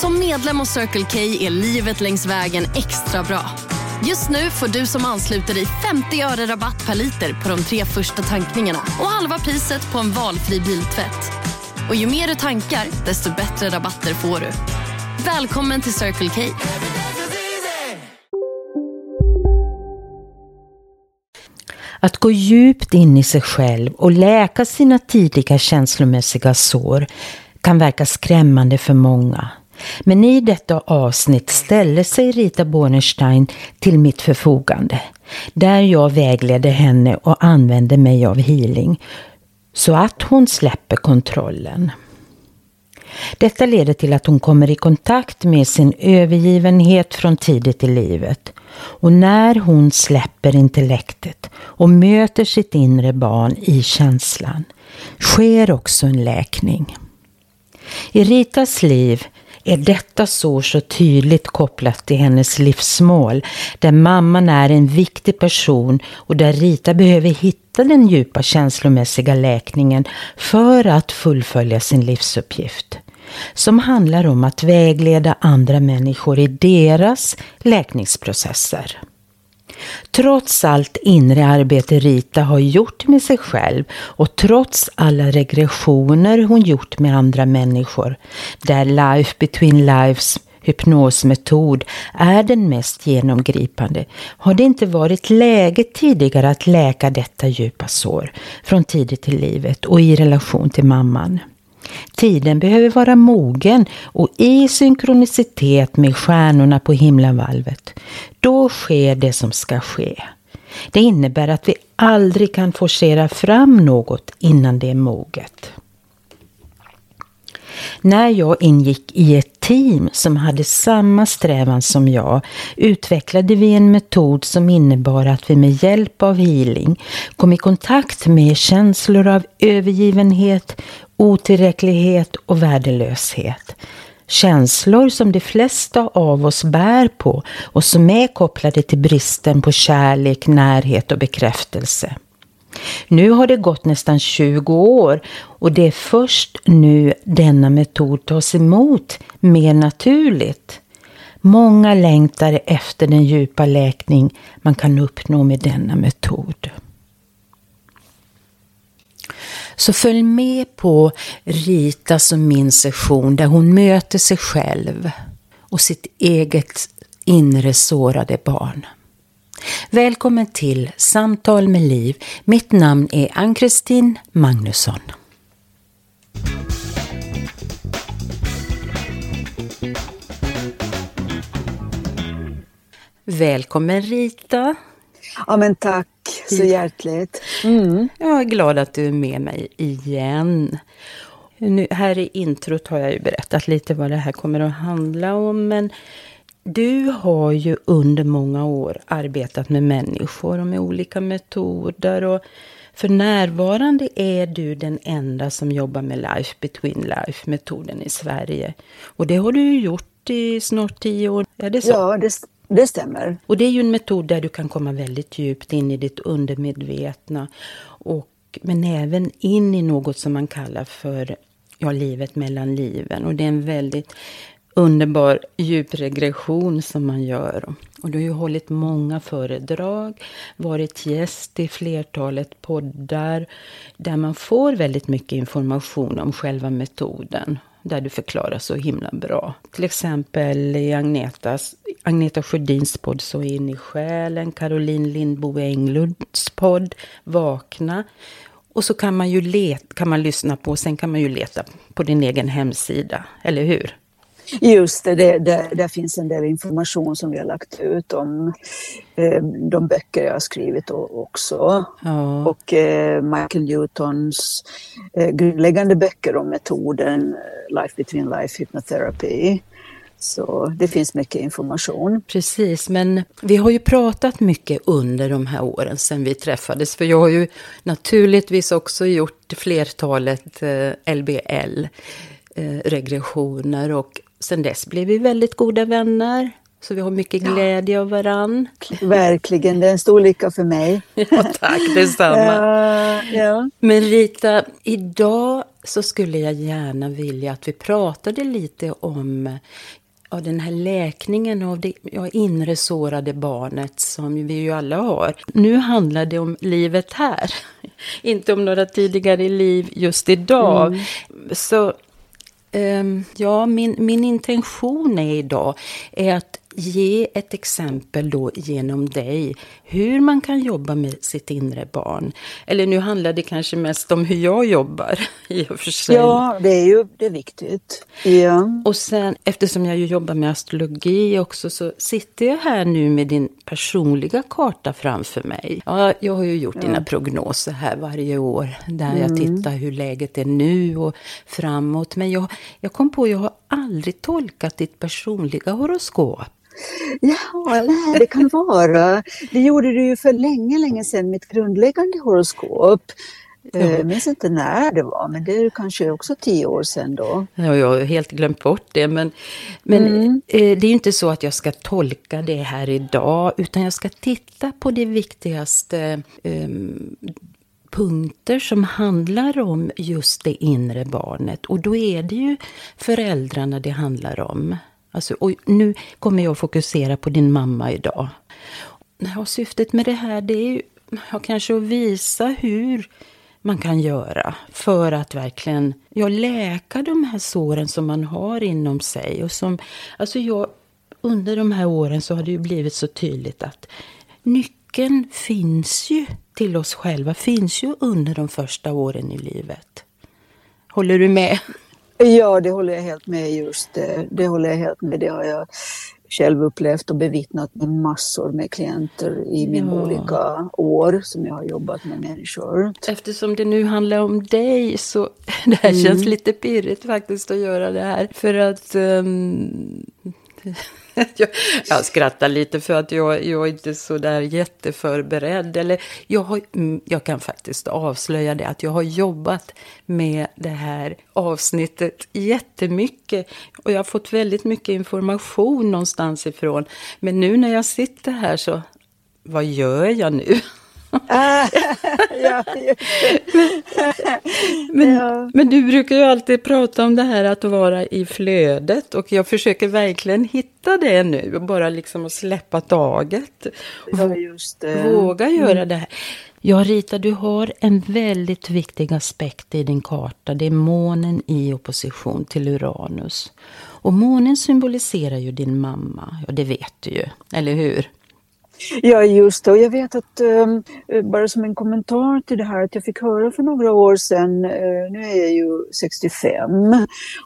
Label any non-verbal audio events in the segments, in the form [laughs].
Som medlem hos Circle K är livet längs vägen extra bra. Just nu får du som ansluter dig 50 öre rabatt per liter på de tre första tankningarna och halva priset på en valfri biltvätt. Och ju mer du tankar, desto bättre rabatter får du. Välkommen till Circle K. Att gå djupt in i sig själv och läka sina tidiga känslomässiga sår kan verka skrämmande för många. Men i detta avsnitt ställer sig Rita Bornstein till mitt förfogande. Där jag vägleder henne och använder mig av healing. Så att hon släpper kontrollen. Detta leder till att hon kommer i kontakt med sin övergivenhet från tidigt i livet. Och när hon släpper intellektet och möter sitt inre barn i känslan sker också en läkning. I Ritas liv är detta så så tydligt kopplat till hennes livsmål där mamman är en viktig person och där Rita behöver hitta den djupa känslomässiga läkningen för att fullfölja sin livsuppgift som handlar om att vägleda andra människor i deras läkningsprocesser. Trots allt inre arbete Rita har gjort med sig själv och trots alla regressioner hon gjort med andra människor, där Life Between Lives hypnosmetod är den mest genomgripande har det inte varit läge tidigare att läka detta djupa sår från tidigt i livet och i relation till mamman. Tiden behöver vara mogen och i synkronicitet med stjärnorna på himlavalvet. Då sker det som ska ske. Det innebär att vi aldrig kan forcera fram något innan det är moget. När jag ingick i ett team som hade samma strävan som jag utvecklade vi en metod som innebar att vi med hjälp av healing kom i kontakt med känslor av övergivenhet, otillräcklighet och värdelöshet. Känslor som de flesta av oss bär på och som är kopplade till bristen på kärlek, närhet och bekräftelse. Nu har det gått nästan 20 år och det är först nu denna metod tas emot mer naturligt. Många längtar efter den djupa läkning man kan uppnå med denna metod. Så följ med på Ritas och min session där hon möter sig själv och sitt eget inre sårade barn. Välkommen till Samtal med Liv. Mitt namn är Ann-Kristin Magnusson. Välkommen Rita. Ja men tack så hjärtligt. Mm. Jag är glad att du är med mig igen. Nu, här i introt har jag ju berättat lite vad det här kommer att handla om. Men du har ju under många år arbetat med människor och med olika metoder. Och för närvarande är du den enda som jobbar med Life Between Life-metoden i Sverige. Och det har du ju gjort i snart tio år. Är det så? Ja, det, det stämmer. Och det är ju en metod där du kan komma väldigt djupt in i ditt undermedvetna. Och, men även in i något som man kallar för ja, livet mellan liven. Och det är en väldigt underbar djupregression som man gör. Och du har ju hållit många föredrag, varit gäst i flertalet poddar där man får väldigt mycket information om själva metoden. Där du förklarar så himla bra. Till exempel i Agnetas, Agneta Sjödins podd Så in i själen, Caroline Lindbo Englunds podd Vakna. Och så kan man ju leta, kan man lyssna på, och sen kan man ju leta på din egen hemsida, eller hur? Just det, det, det, där finns en del information som vi har lagt ut om eh, de böcker jag har skrivit också. Ja. Och eh, Michael Newtons eh, grundläggande böcker om metoden eh, Life Between Life Hypnotherapy. Så det finns mycket information. Precis, men vi har ju pratat mycket under de här åren sedan vi träffades. För jag har ju naturligtvis också gjort flertalet eh, LBL eh, regressioner och sen dess blev vi väldigt goda vänner. Så vi har mycket glädje ja. av varann. [laughs] Verkligen, det är en stor lycka för mig. [laughs] ja, tack, detsamma. [laughs] Uh, ja. Men Rita, idag så skulle jag gärna vilja att vi pratade lite om ja, den här läkningen av det ja, inre sårade barnet som vi ju alla har. Nu handlar det om livet här, inte om några tidigare liv just idag. Mm. Så Ehm, ja, min, min intention är idag är att ge ett exempel då genom dig hur man kan jobba med sitt inre barn. Eller nu handlar det kanske mest om hur jag jobbar [laughs] i och för sig. Ja, det är ju det är viktigt. Ja. Och sen eftersom jag ju jobbar med astrologi också så sitter jag här nu med din personliga karta framför mig. Ja, jag har ju gjort ja. dina prognoser här varje år där mm. jag tittar hur läget är nu och framåt. Men jag, jag kom på att jag har aldrig tolkat ditt personliga horoskop. Ja, nej, det kan vara. Det gjorde du ju för länge, länge sedan, mitt grundläggande horoskop. Eh, jag minns inte när det var, men det är kanske också tio år sedan då. Ja, jag har helt glömt bort det. Men, men mm. Eh, det är inte så att jag ska tolka det här idag, utan jag ska titta på det viktigaste um, punkter som handlar om just det inre barnet. Och då är det ju föräldrarna det handlar om. Alltså, och nu kommer jag att fokusera på din mamma idag. Ja, syftet med det här det är ju ja, kanske att visa hur man kan göra för att verkligen ja, läka de här såren som man har inom sig. Och som, alltså jag, under de här åren så har det ju blivit så tydligt att nyckeln finns ju till oss själva, finns ju under de första åren i livet. Håller du med? Ja, det håller jag helt med just det. Det håller jag helt med. Det har jag själv upplevt och bevittnat med massor med klienter i mina ja. olika år som jag har jobbat med människor. Eftersom det nu handlar om dig så [laughs] det här mm. känns lite pirrigt faktiskt att göra det här. För att um, [laughs] jag, jag skrattar lite för att jag, jag är inte så där jätteförberedd. Eller jag, har, mm, jag kan faktiskt avslöja det att jag har jobbat med det här avsnittet jättemycket. Och jag har fått väldigt mycket information någonstans ifrån. Men nu när jag sitter här så, vad gör jag nu? [laughs] [laughs] ja, men, ja. men du brukar ju alltid prata om det här att vara i flödet och jag försöker verkligen hitta det nu, bara liksom att släppa taget. Ja, just det. Våga göra mm. det här. Ja, Rita, du har en väldigt viktig aspekt i din karta. Det är månen i opposition till Uranus. Och månen symboliserar ju din mamma, ja det vet du ju, eller hur? Ja, just det. Och jag vet att, um, bara som en kommentar till det här, att jag fick höra för några år sedan, uh, nu är jag ju 65,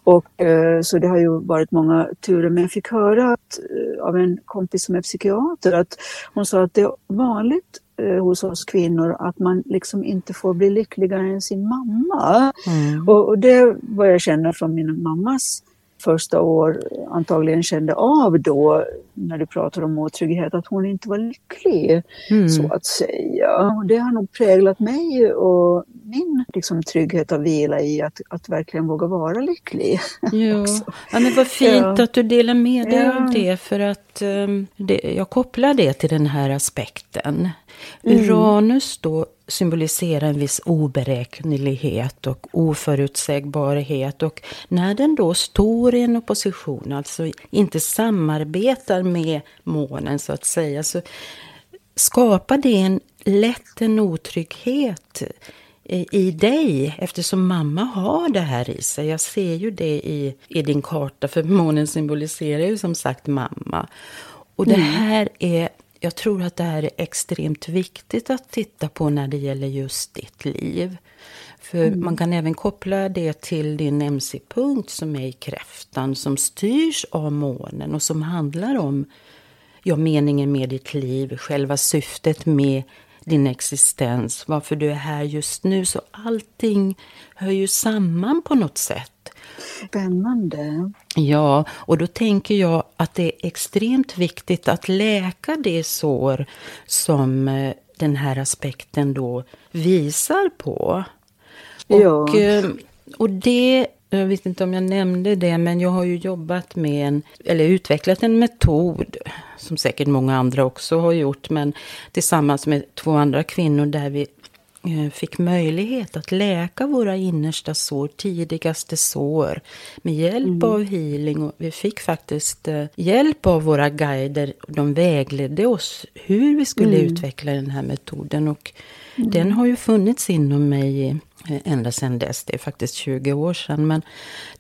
och uh, så det har ju varit många turer, men jag fick höra att, av en kompis som är psykiater, att hon sa att det är vanligt hos oss kvinnor att man liksom inte får bli lyckligare än sin mamma. Mm. Och, och det var jag känner från min mammas första år antagligen kände av då när du pratar om otrygghet att hon inte var lycklig mm. så att säga. Och det har nog präglat mig och min liksom, trygghet och vila i att, att verkligen våga vara lycklig. [laughs] Ja, ja men vad fint ja. att du delar med dig ja. av det för att um, det, jag kopplar det till den här aspekten. Mm. Uranus då symboliserar en viss oberäknelighet och oförutsägbarhet. Och när den då står i en opposition, alltså inte samarbetar med månen så att säga, så skapar det en lätt en otrygghet i dig eftersom mamma har det här i sig. Jag ser ju det i, i din karta för månen symboliserar ju som sagt mamma. Och det mm. här är jag tror att det här är extremt viktigt att titta på när det gäller just ditt liv. För mm. man kan även koppla det till din MC-punkt som är i kräftan som styrs av månen och som handlar om ja, meningen med ditt liv, själva syftet med din existens, varför du är här just nu. Så allting hör ju samman på något sätt. Spännande. Ja, och då tänker jag att det är extremt viktigt att läka det sår som eh, den här aspekten då visar på. Och, ja. Eh, och det, jag vet inte om jag nämnde det, men jag har ju jobbat med en, eller utvecklat en metod, som säkert många andra också har gjort, men tillsammans med två andra kvinnor där vi eh, fick möjlighet att läka våra innersta sår, tidigaste sår, med hjälp mm. av healing. Och vi fick faktiskt eh, hjälp av våra guider. De vägledde oss hur vi skulle mm. utveckla den här metoden. Och mm. den har ju funnits inom mig Eh, ända sedan dess. Det är faktiskt 20 år sedan. Men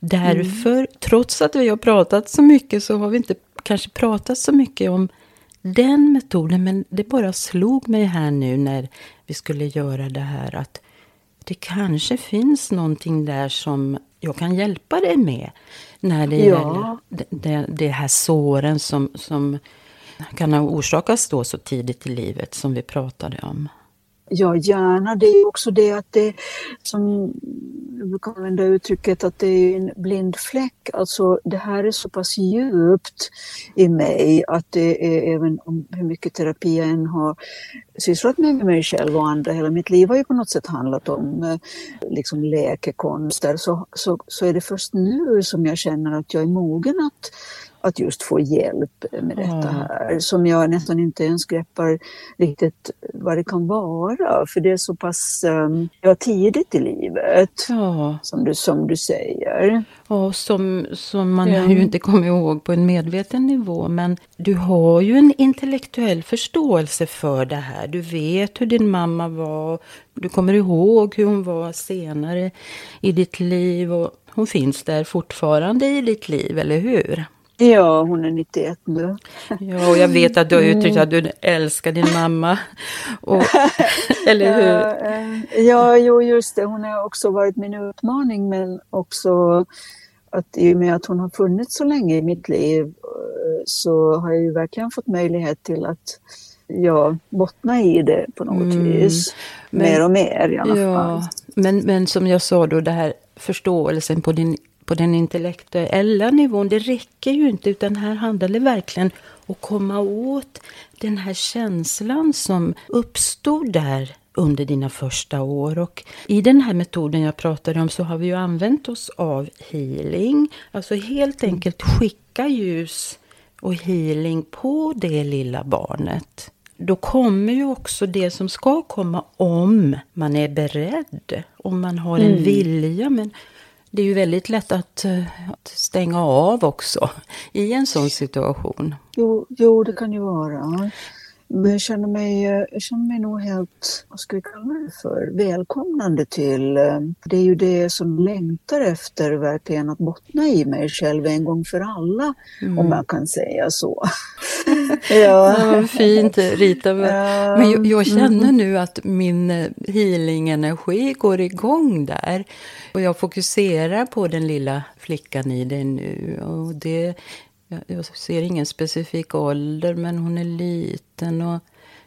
därför, mm. trots att vi har pratat så mycket, så har vi inte kanske pratat så mycket om den metoden. Men det bara slog mig här nu när vi skulle göra det här att det kanske finns någonting där som jag kan hjälpa dig med. När det ja. gäller det, det, det här såren som, som kan ha orsakats då så tidigt i livet som vi pratade om. Ja, gärna. Det är också det att det, som jag brukar använda uttrycket, att det är en blind fläck. Alltså det här är så pass djupt i mig att det är, även om hur mycket terapi jag än har sysslat med, mig själv och andra, hela mitt liv har ju på något sätt handlat om eh, liksom läkekonster, så, så, så är det först nu som jag känner att jag är mogen att att just få hjälp med detta här. Som jag nästan inte ens greppar riktigt vad det kan vara. För det är så pass um, ja, tidigt i livet. Ja. Som, du, som du säger. Ja, som, som man ja. ju inte kommer ihåg på en medveten nivå. Men du har ju en intellektuell förståelse för det här. Du vet hur din mamma var. Du kommer ihåg hur hon var senare i ditt liv. Och hon finns där fortfarande i ditt liv, eller hur? Ja, hon är 91 nu. Ja, och jag vet att du har uttryckt att du älskar din mamma. Och, [laughs] eller hur? Ja, eh, ja, jo, just det. Hon har också varit min utmaning, men också att i och med att hon har funnits så länge i mitt liv eh, så har jag ju verkligen fått möjlighet till att ja, bottna i det på något mm. vis. Men, mer och mer i alla ja, fall. Men, men som jag sa då, det här förståelsen på din på den intellektuella nivån, det räcker ju inte utan här handlar det verkligen om att komma åt den här känslan som uppstod där under dina första år. Och I den här metoden jag pratade om så har vi ju använt oss av healing. Alltså helt enkelt skicka ljus och healing på det lilla barnet. Då kommer ju också det som ska komma om man är beredd, om man har en mm. vilja. Men det är ju väldigt lätt att, eh, att, stänga av också i en sån situation. Jo, jo, det kan ju vara. Men jag känner mig, eh, jag känner mig nog helt, vad ska vi kalla det för, välkomnande till. Eh, det är ju det som längtar efter verkligen att bottna i mig själv en gång för alla, mm. om man kan säga så. [laughs] ja. ja, fint Rita. Men jag, jag känner mm. nu att min healing-energi går igång där. Och jag fokuserar på den lilla flickan i dig nu. Och det jag ser ingen specifik ålder, men hon är liten. och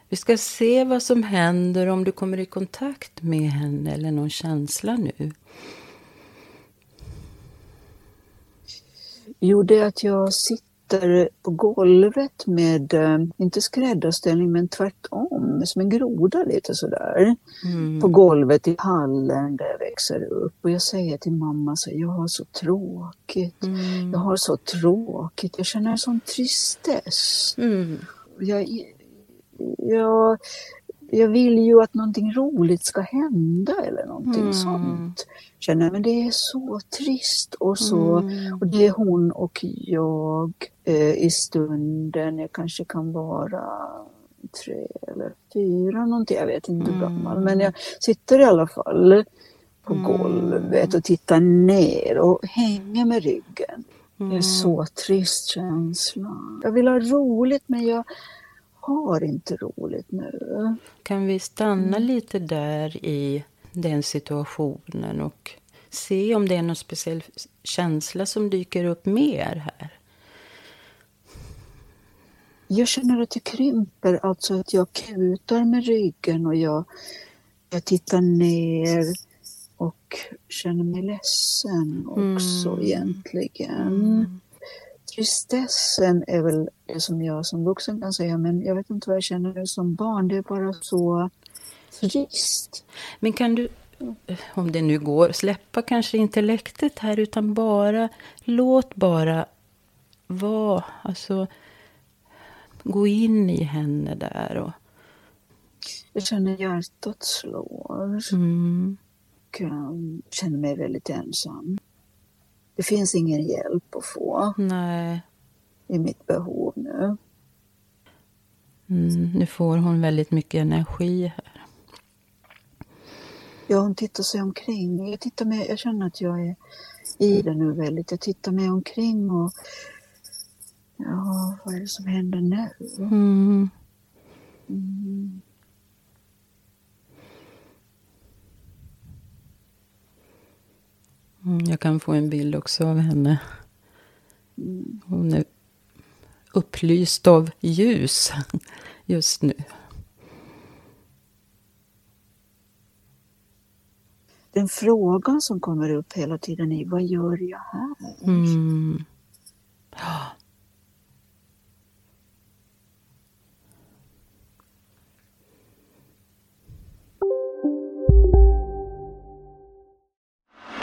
Vi ska se vad som händer om du kommer i kontakt med henne eller någon känsla nu. Jo, det är att jag sitter på golvet med, eh, inte skräddarställning, men tvärtom, som en groda lite sådär. Mm. På golvet i hallen där jag växer upp. Och jag säger till mamma, så, jag har så tråkigt. Mm. Jag har så tråkigt. Jag känner en sån tristess. Mm. Jag, jag, jag vill ju att någonting roligt ska hända eller någonting mm. sånt. Känner men det är så trist och så mm. och det är hon och jag eh, i stunden. Jag kanske kan vara tre eller fyra någonting, jag vet inte hur mm. gammal. Men jag sitter i alla fall på mm. golvet och tittar ner och hänger med ryggen. Det är mm. så trist känsla. Jag vill ha roligt men jag har inte roligt nu. Kan vi stanna mm. lite där i den situationen och se om det är någon speciell känsla som dyker upp mer här. Jag känner att det krymper, alltså att jag kutar med ryggen och jag, jag tittar ner och känner mig ledsen också mm. egentligen. Mm. Tristessen är väl det som jag som vuxen kan säga, men jag vet inte vad jag känner som barn. Det är bara så trist. Men kan du, om det nu går, släppa kanske intellektet här utan bara, låt bara vara, alltså gå in i henne där och... Jag känner hjärtat slår. Mm. Och um, känner mig väldigt ensam. Det finns ingen hjälp att få. Nej. I mitt behov nu. Mm, nu får hon väldigt mycket energi här. Ja, hon tittar sig omkring. Jag, tittar med, jag känner att jag är i det nu väldigt. Jag tittar mig omkring och ja, vad är det som händer nu? Mm. Mm. Jag kan få en bild också av henne. Hon är upplyst av ljus just nu. Den frågan som kommer upp hela tiden är vad gör jag här? Mm.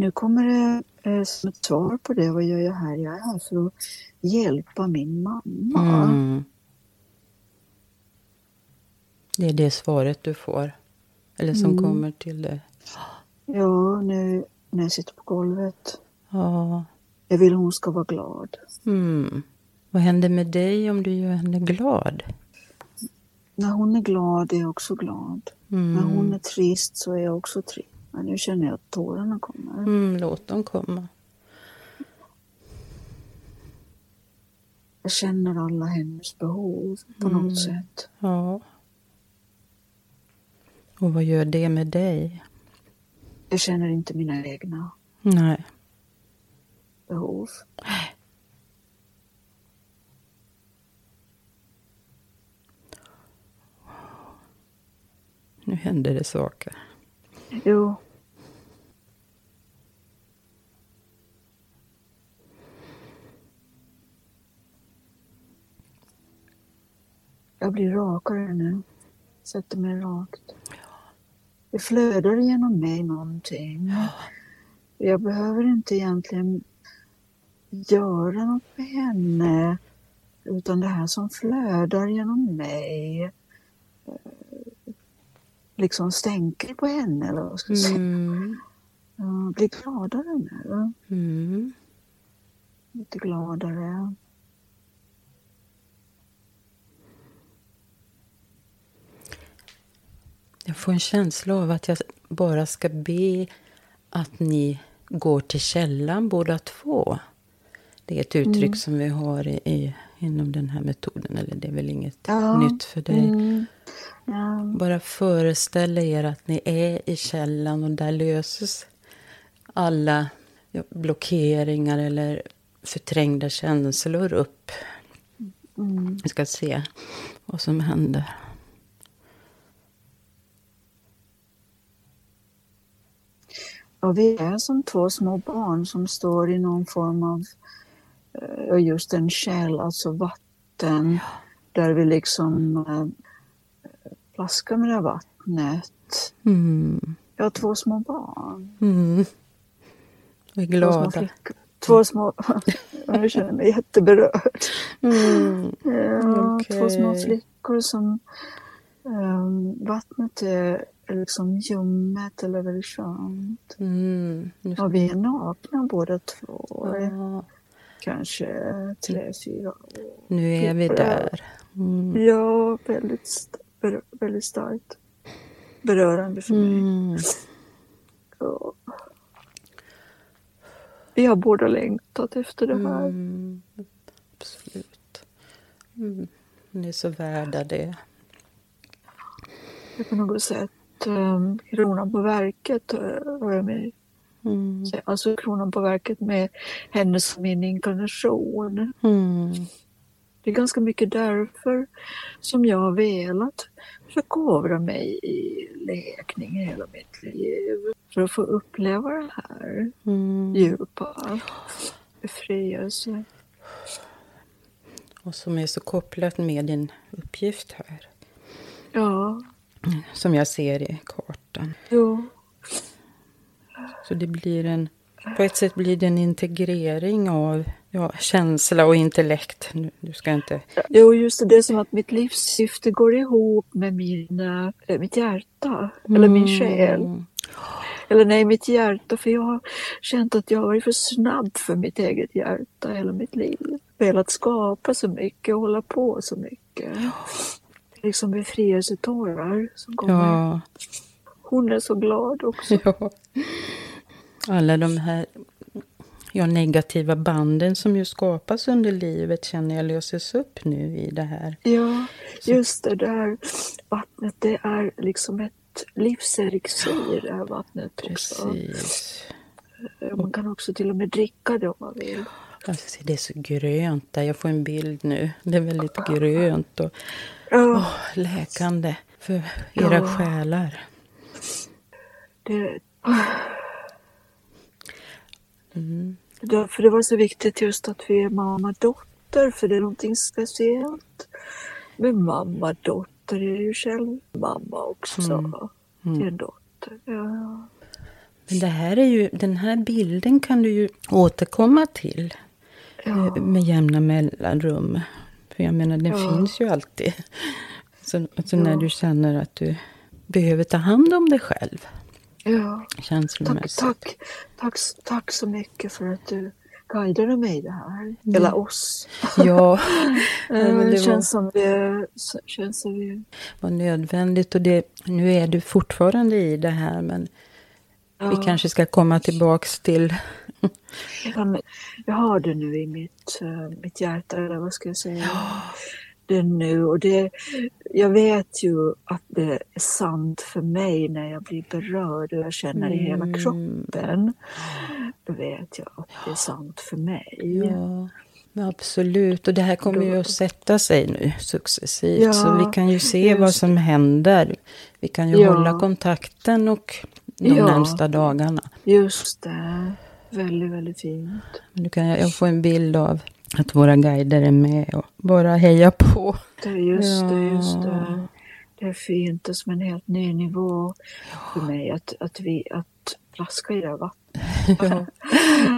Nu kommer det eh, som ett svar på det, vad gör jag här? Jag är här för att hjälpa min mamma. Mm. Det är det svaret du får, eller som mm. kommer till dig. Ja, nu när jag sitter på golvet. Ja. Jag vill hon ska vara glad. Mm. Vad händer med dig om du gör henne glad? När hon är glad är jag också glad. Mm. När hon är trist så är jag också trist. Men nu känner jag att tårarna kommer. Mm, låt dem komma. Jag känner alla hennes behov på mm. något sätt. Ja. Och vad gör det med dig? Jag känner inte mina egna Nej. behov. Nu händer det saker. Jo. Jag blir rakare nu. Sätter mig rakt. Det flödar genom mig någonting. Jag behöver inte egentligen göra något med henne. Utan det här som flödar genom mig eh, liksom stänker på henne. Eller vad ska jag säga. Mm. Jag blir gladare nu. Mm. Lite gladare. Jag får en känsla av att jag bara ska be att ni går till källan båda två. Det är ett uttryck mm. som vi har i, i, inom den här metoden. Eller det är väl inget ja. nytt för dig. Mm. Ja. Bara föreställa er att ni är i källan och där löses alla blockeringar eller förträngda känslor upp. Mm. Vi ska se vad som händer. Och vi är som två små barn som står i någon form av eh, just en käll, alltså vatten, där vi liksom äh, plaskar med det vattnet. Mm. Jag har två små barn. Mm. Vi är glada. Två små, två små [laughs] jag känner mig jätteberörd. Mm. Ja, okay. Två små flickor som um, vattnet är liksom ljummet eller väldigt skönt. Mm. Och vi är nakna båda två. Ja. Kanske tre, fyra år. Nu är vi där. Mm. Ja, väldigt, väldigt starkt berörande för mig. Mm. Ja. Vi har båda längtat efter det här. Mm, absolut. Mm. Ni är så värda det. På något sätt um, kronan på verket har jag med. Mm. Alltså kronan på verket med henne som min inkarnation. Mm. Det är ganska mycket därför som jag har velat förkovra mig i läkning hela mitt liv. För att få uppleva det här mm. djupa befrielse. Och som är så kopplat med din uppgift här. Ja. Som jag ser i kartan. Jo. Så det blir en, på ett sätt blir det en integrering av ja, känsla och intellekt. Du ska inte... Jo, just det. Det är som att mitt livssyfte går ihop med mina, äh, mitt hjärta. Mm. Eller min mm. själ. Eller nej, mitt hjärta. För jag har känt att jag har varit för snabb för mitt eget hjärta hela mitt liv. Velat skapa så mycket och hålla på så mycket. Liksom befrielsetårar som kommer. Ja. Hon är så glad också. [laughs] Ja. Alla de här ja, negativa banden som ju skapas under livet känner jag löses upp nu i det här. Ja, just det där vattnet, det är liksom ett livselixir det här vattnet Precis. också. Man kan också till och med dricka det om man vill. Alltså, det är så grönt där. Jag får en bild nu. Det är väldigt grönt och oh, läkande för era ja. själar. Det, Mm. Därför det var så viktigt just att vi är mamma-dotter, för det är någonting speciellt med mamma-dotter. Jag är ju själv mamma också mm. Mm. till en dotter. Ja. Men det här är ju, den här bilden kan du ju återkomma till ja. Eh, med jämna mellanrum. För jag menar, den ja. finns ju alltid. Så, alltså när du känner att du behöver ta hand om dig själv. Ja. Känslomässigt. Tack, tack, tack, tack så mycket för att du guidade mig i det här. Mm. Eller oss. Ja. [laughs] det, det känns som det känns som det var nödvändigt. Och det, nu är du fortfarande i det här men ja. vi kanske ska komma tillbaks till... jag har det nu i mitt, uh, mitt hjärta, eller vad ska jag säga. det nu och det, jag vet ju att det är sant för mig när jag blir berörd och jag känner mm. i hela mm. kroppen. Då vet jag att det är sant för mig. Ja. Absolut, och det här kommer ju att sätta sig nu successivt. Ja, så vi kan ju se just. vad som händer. Vi kan ju ja. hålla kontakten och de ja, närmsta dagarna. Just det, väldigt, väldigt fint. Nu kan jag, jag få en bild av att våra guider är med och bara heja på. Det är just det, just det. Det är fint, det är som en helt ny nivå för mig att, att, vi, att plaska i det vattnet. [laughs] ja,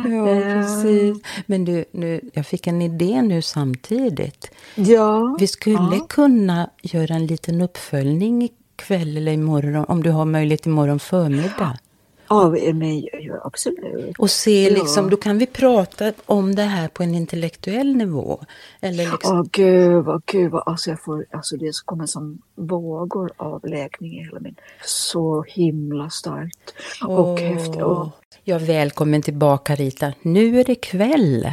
ja precis. Men du, nu, jag fick en idé nu samtidigt. Ja. Vi skulle ja. kunna göra en liten uppföljning ikväll eller imorgon, om du har möjlighet imorgon förmiddag. Av mig, ja, absolut. Och se Ja. liksom, då kan vi prata om det här på en intellektuell nivå. Eller liksom, Åh gud vad, gud vad, alltså jag får, alltså det kommer som vågor av läkning i hela min, så himla starkt och Åh. häftigt. Åh. Ja, välkommen tillbaka Rita. Nu är det kväll.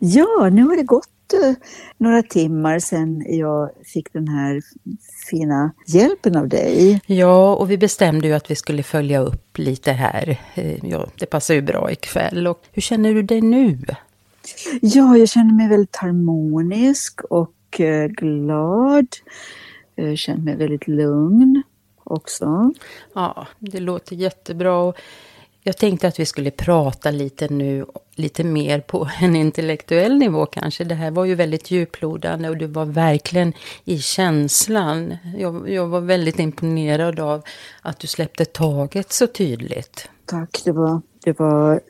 Ja, nu har det gått några timmar sedan jag fick den här fina hjälpen av dig. Ja, och vi bestämde ju att vi skulle följa upp lite här. Eh, Ja, det passar ju bra ikväll. Och hur känner du dig nu? Ja, jag känner mig väldigt harmonisk och eh, glad. Jag känner mig väldigt lugn också. Ja, det låter jättebra. Jag tänkte att vi skulle prata lite nu, lite mer på [laughs] en intellektuell nivå kanske. Det här var ju väldigt djuplodande och du var verkligen i känslan. Jag, jag var väldigt imponerad av att du släppte taget så tydligt. Tack, det var, det var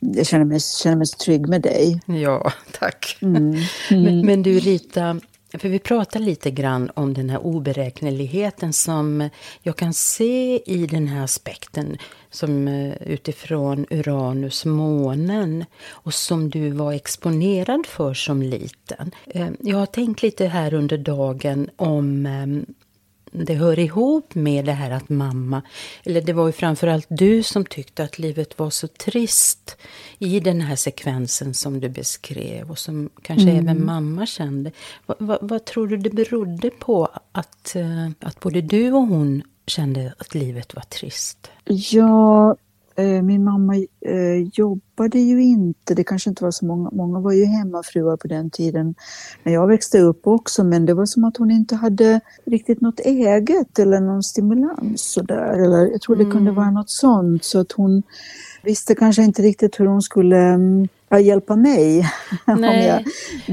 jag känner mig, känner mig så trygg med dig. Ja, [laughs] tack. Mm. Men, men du Rita, för vi pratar lite grann om den här oberäkneligheten som jag kan se i den här aspekten som eh, utifrån Uranus, månen och som du var exponerad för som liten. Eh, jag har tänkt lite här under dagen om eh, det hör ihop med det här att mamma, eller det var ju framförallt du som tyckte att livet var så trist i den här sekvensen som du beskrev och som kanske även mamma kände. Vad, vad, vad tror du det berodde på att, eh, att både du och hon kände att livet var trist? Ja, min mamma eh, jobbade ju inte. Det kanske inte var så många. Många var ju hemmafruar på den tiden när jag växte upp också. Men det var som att hon inte hade riktigt något eget eller någon stimulans sådär. Eller jag tror det kunde vara något sånt. Så att hon visste kanske inte riktigt hur hon skulle mm, ja, hjälpa mig [laughs] om jag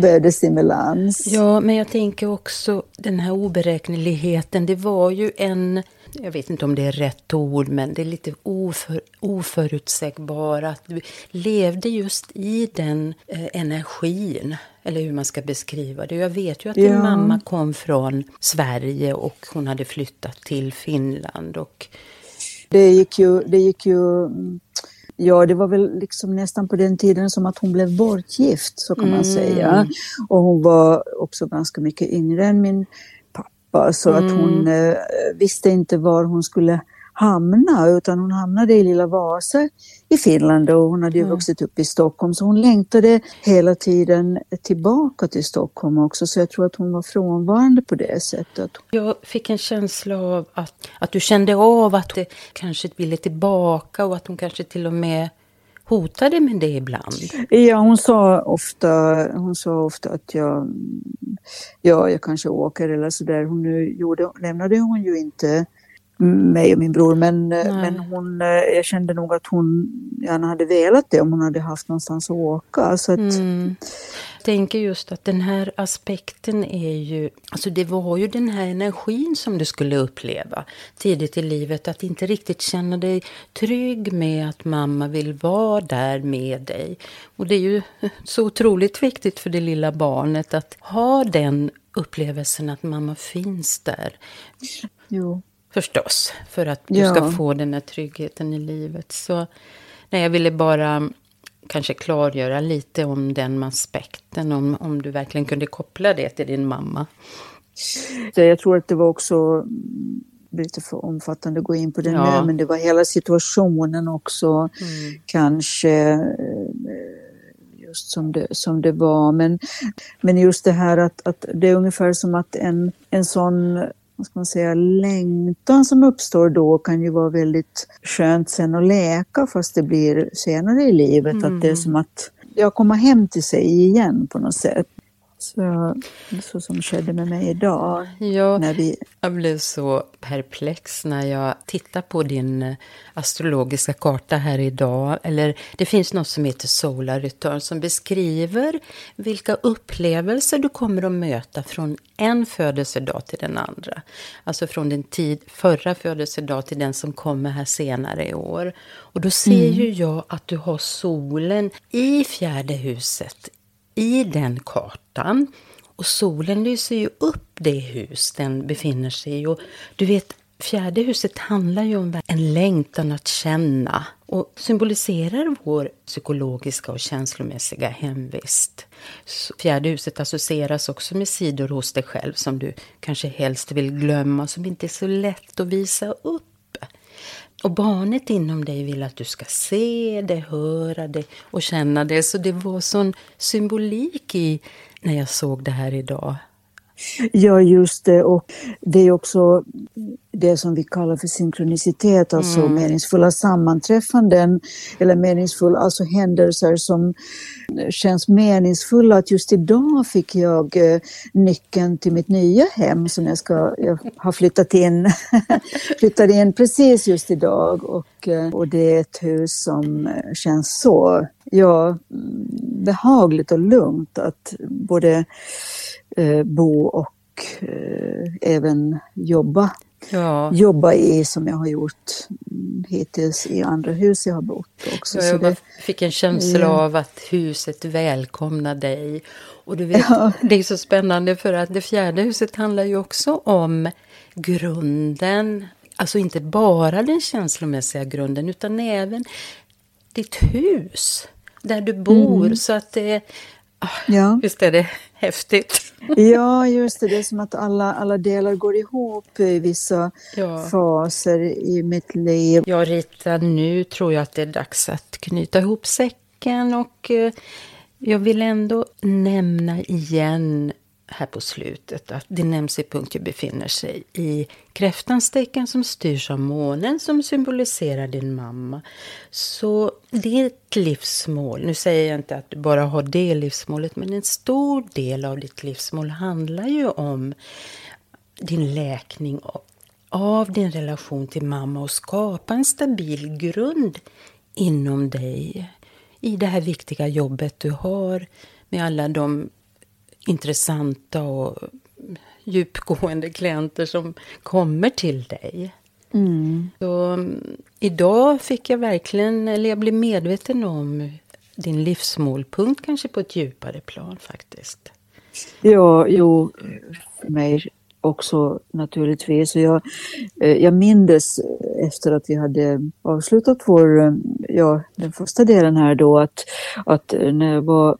behövde stimulans. Ja, men jag tänker också den här oberäkneligheten. Det var ju en, jag vet inte om det är rätt ord, men det är lite oför, oförutsägbara. Att du levde just i den eh, energin, eller hur man ska beskriva det. Jag vet ju att din Ja. mamma kom från Sverige och hon hade flyttat till Finland. Och, Det gick ju, det gick ju, mm, ja det var väl liksom nästan på den tiden som att hon blev bortgift, så kan man säga. Och hon var också ganska mycket yngre än min pappa, så att hon eh, visste inte var hon skulle hamna, utan hon hamnade i lilla Vasa i Finland och hon hade ju vuxit upp i Stockholm, så hon längtade hela tiden tillbaka till Stockholm också, så jag tror att hon var frånvarande på det sättet. jag fick en känsla av att, att du kände av att det kanske ville tillbaka och att hon kanske till och med hotade med det ibland. Ja, hon sa ofta, hon sa ofta att jag, ja, jag kanske åker eller sådär. Hon nu gjorde, lämnade hon ju inte mig och min bror, men, men hon, eh, jag kände nog att hon gärna hade velat det om hon hade haft någonstans att åka. Så att, Mm. Jag tänker just att den här aspekten är ju, alltså det var ju den här energin som du skulle uppleva tidigt i livet, att inte riktigt känna dig trygg med att mamma vill vara där med dig. Och det är ju så otroligt viktigt för det lilla barnet att ha den upplevelsen att mamma finns där. jo. Förstås, för att du Ja. ska få den här tryggheten i livet. Så nej, jag ville bara kanske klargöra lite om den aspekten, om, om du verkligen kunde koppla det till din mamma. Jag tror att det var också mm, lite för omfattande att gå in på det Ja. nu, men det var hela situationen också kanske eh, just som det, som det var. Men, men just det här att, att det är ungefär som att en, en sån vad ska man säga, längtan som uppstår då kan ju vara väldigt skönt sen att läka fast det blir senare i livet. Att det är som att jag kommer hem till sig igen på något sätt. Så, så som skedde med mig idag. Ja, När vi, jag blev så perplex när jag tittar på din eh, astrologiska karta här idag. Eller det finns något som heter Solar Return som beskriver vilka upplevelser du kommer att möta från en födelsedag till den andra. Alltså från din tid, förra födelsedag till den som kommer här senare i år. Och då ser ju jag att du har solen i fjärde huset i den kartan. Och solen lyser ju upp det hus den befinner sig i. Och du vet, Fjärde huset handlar ju om en längtan att känna och symboliserar vår psykologiska och känslomässiga hemvist. Fjärde huset associeras också med sidor hos dig själv som du kanske helst vill glömma, som inte är så lätt att visa upp. Och barnet inom dig vill att du ska se det, höra det och känna det. Så det var sån symbolik i när jag såg det här idag. Ja, just det. Och det är också det som vi kallar för synkronicitet, alltså mm. meningsfulla sammanträffanden eller meningsfulla, alltså händelser som känns meningsfulla. Att just idag fick jag eh, nyckeln till mitt nya hem som jag ska, jag har flyttat in, [laughs] flyttat in precis just idag och, eh, och det är ett hus som eh, känns så, ja, behagligt och lugnt att både eh, bo och även jobba. Ja. jobba i som jag har gjort hittills i andra hus jag har bott också. Ja, jag det, fick en känsla ja. av att huset välkomnar dig. Och du vet, ja. [laughs] det är så spännande för att det fjärde huset handlar ju också om grunden. Alltså inte bara den känslomässiga grunden utan även ditt hus där du bor. Mm. Så att det, ja. visst är det häftigt. Ja, just det. Det är som att alla, alla delar går ihop i vissa ja. faser i mitt liv. Ja, Rita, nu tror jag att det är dags att knyta ihop säcken och eh, jag vill ändå nämna igen här på slutet att det nämns i punkt befinner sig i kräftans tecken som styrs av månen som symboliserar din mamma. Så ditt livsmål, nu säger jag inte att du bara har det livsmålet, men en stor del av ditt livsmål handlar ju om din läkning av din relation till mamma och skapa en stabil grund inom dig i det här viktiga jobbet du har med alla de intressanta och djupgående klienter som kommer till dig. Mm. Så, idag fick jag verkligen, eller jag blev medveten om din livsmålpunkt kanske på ett djupare plan faktiskt. Ja, jo, för mig också naturligtvis. Jag, eh, jag mindes efter att vi hade avslutat vår, ja, den första delen här då att, att när jag var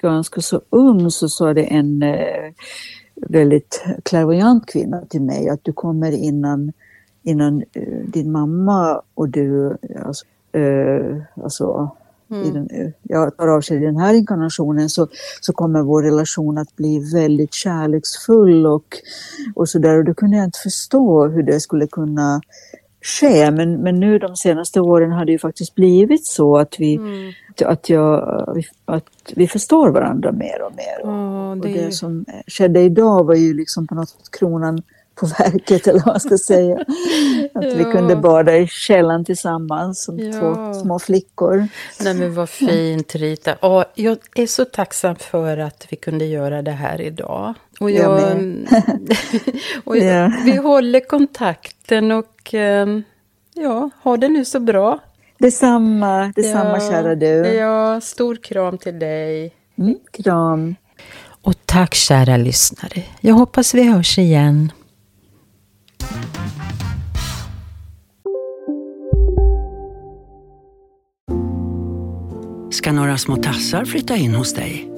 ganska så ung så sa det en eh, väldigt klärvoajant kvinna till mig att du kommer innan, innan eh, din mamma och du, alltså, eh, alltså Mm. Den, jag tar av sig den här inkarnationen så, så kommer vår relation att bli väldigt kärleksfull och, och sådär. Och då kunde jag inte förstå hur det skulle kunna ske. Men, men nu de senaste åren har det ju faktiskt blivit så att vi, mm. att jag, att vi förstår varandra mer och mer. Oh, det... Och det som skedde idag var ju liksom på något sätt kronan på verket eller vad man ska säga. [laughs] Att ja. vi kunde bada i källan tillsammans som ja. två små flickor. Nej men vad fint Rita. Och jag är så tacksam för att vi kunde göra det här idag. Och, jag, jag [laughs] och jag, ja. vi håller kontakten och ehm, ja, ha det nu så bra. Detsamma, detsamma ja, kära du. Ja, stor kram till dig. Mm, kram. Och tack kära lyssnare. Jag hoppas vi hörs igen. Ska några små tassar flytta in hos dig?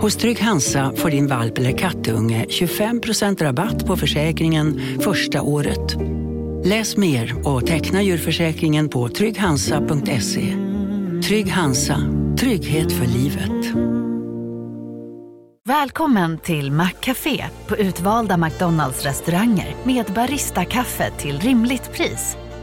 Hos Trygg Hansa får din valp eller kattunge 25% rabatt på försäkringen första året. Läs mer och teckna djurförsäkringen på trygghansa.se. Trygg Hansa, trygghet för livet. Välkommen till Maccafé på utvalda McDonalds restauranger med Baristakaffe till rimligt pris.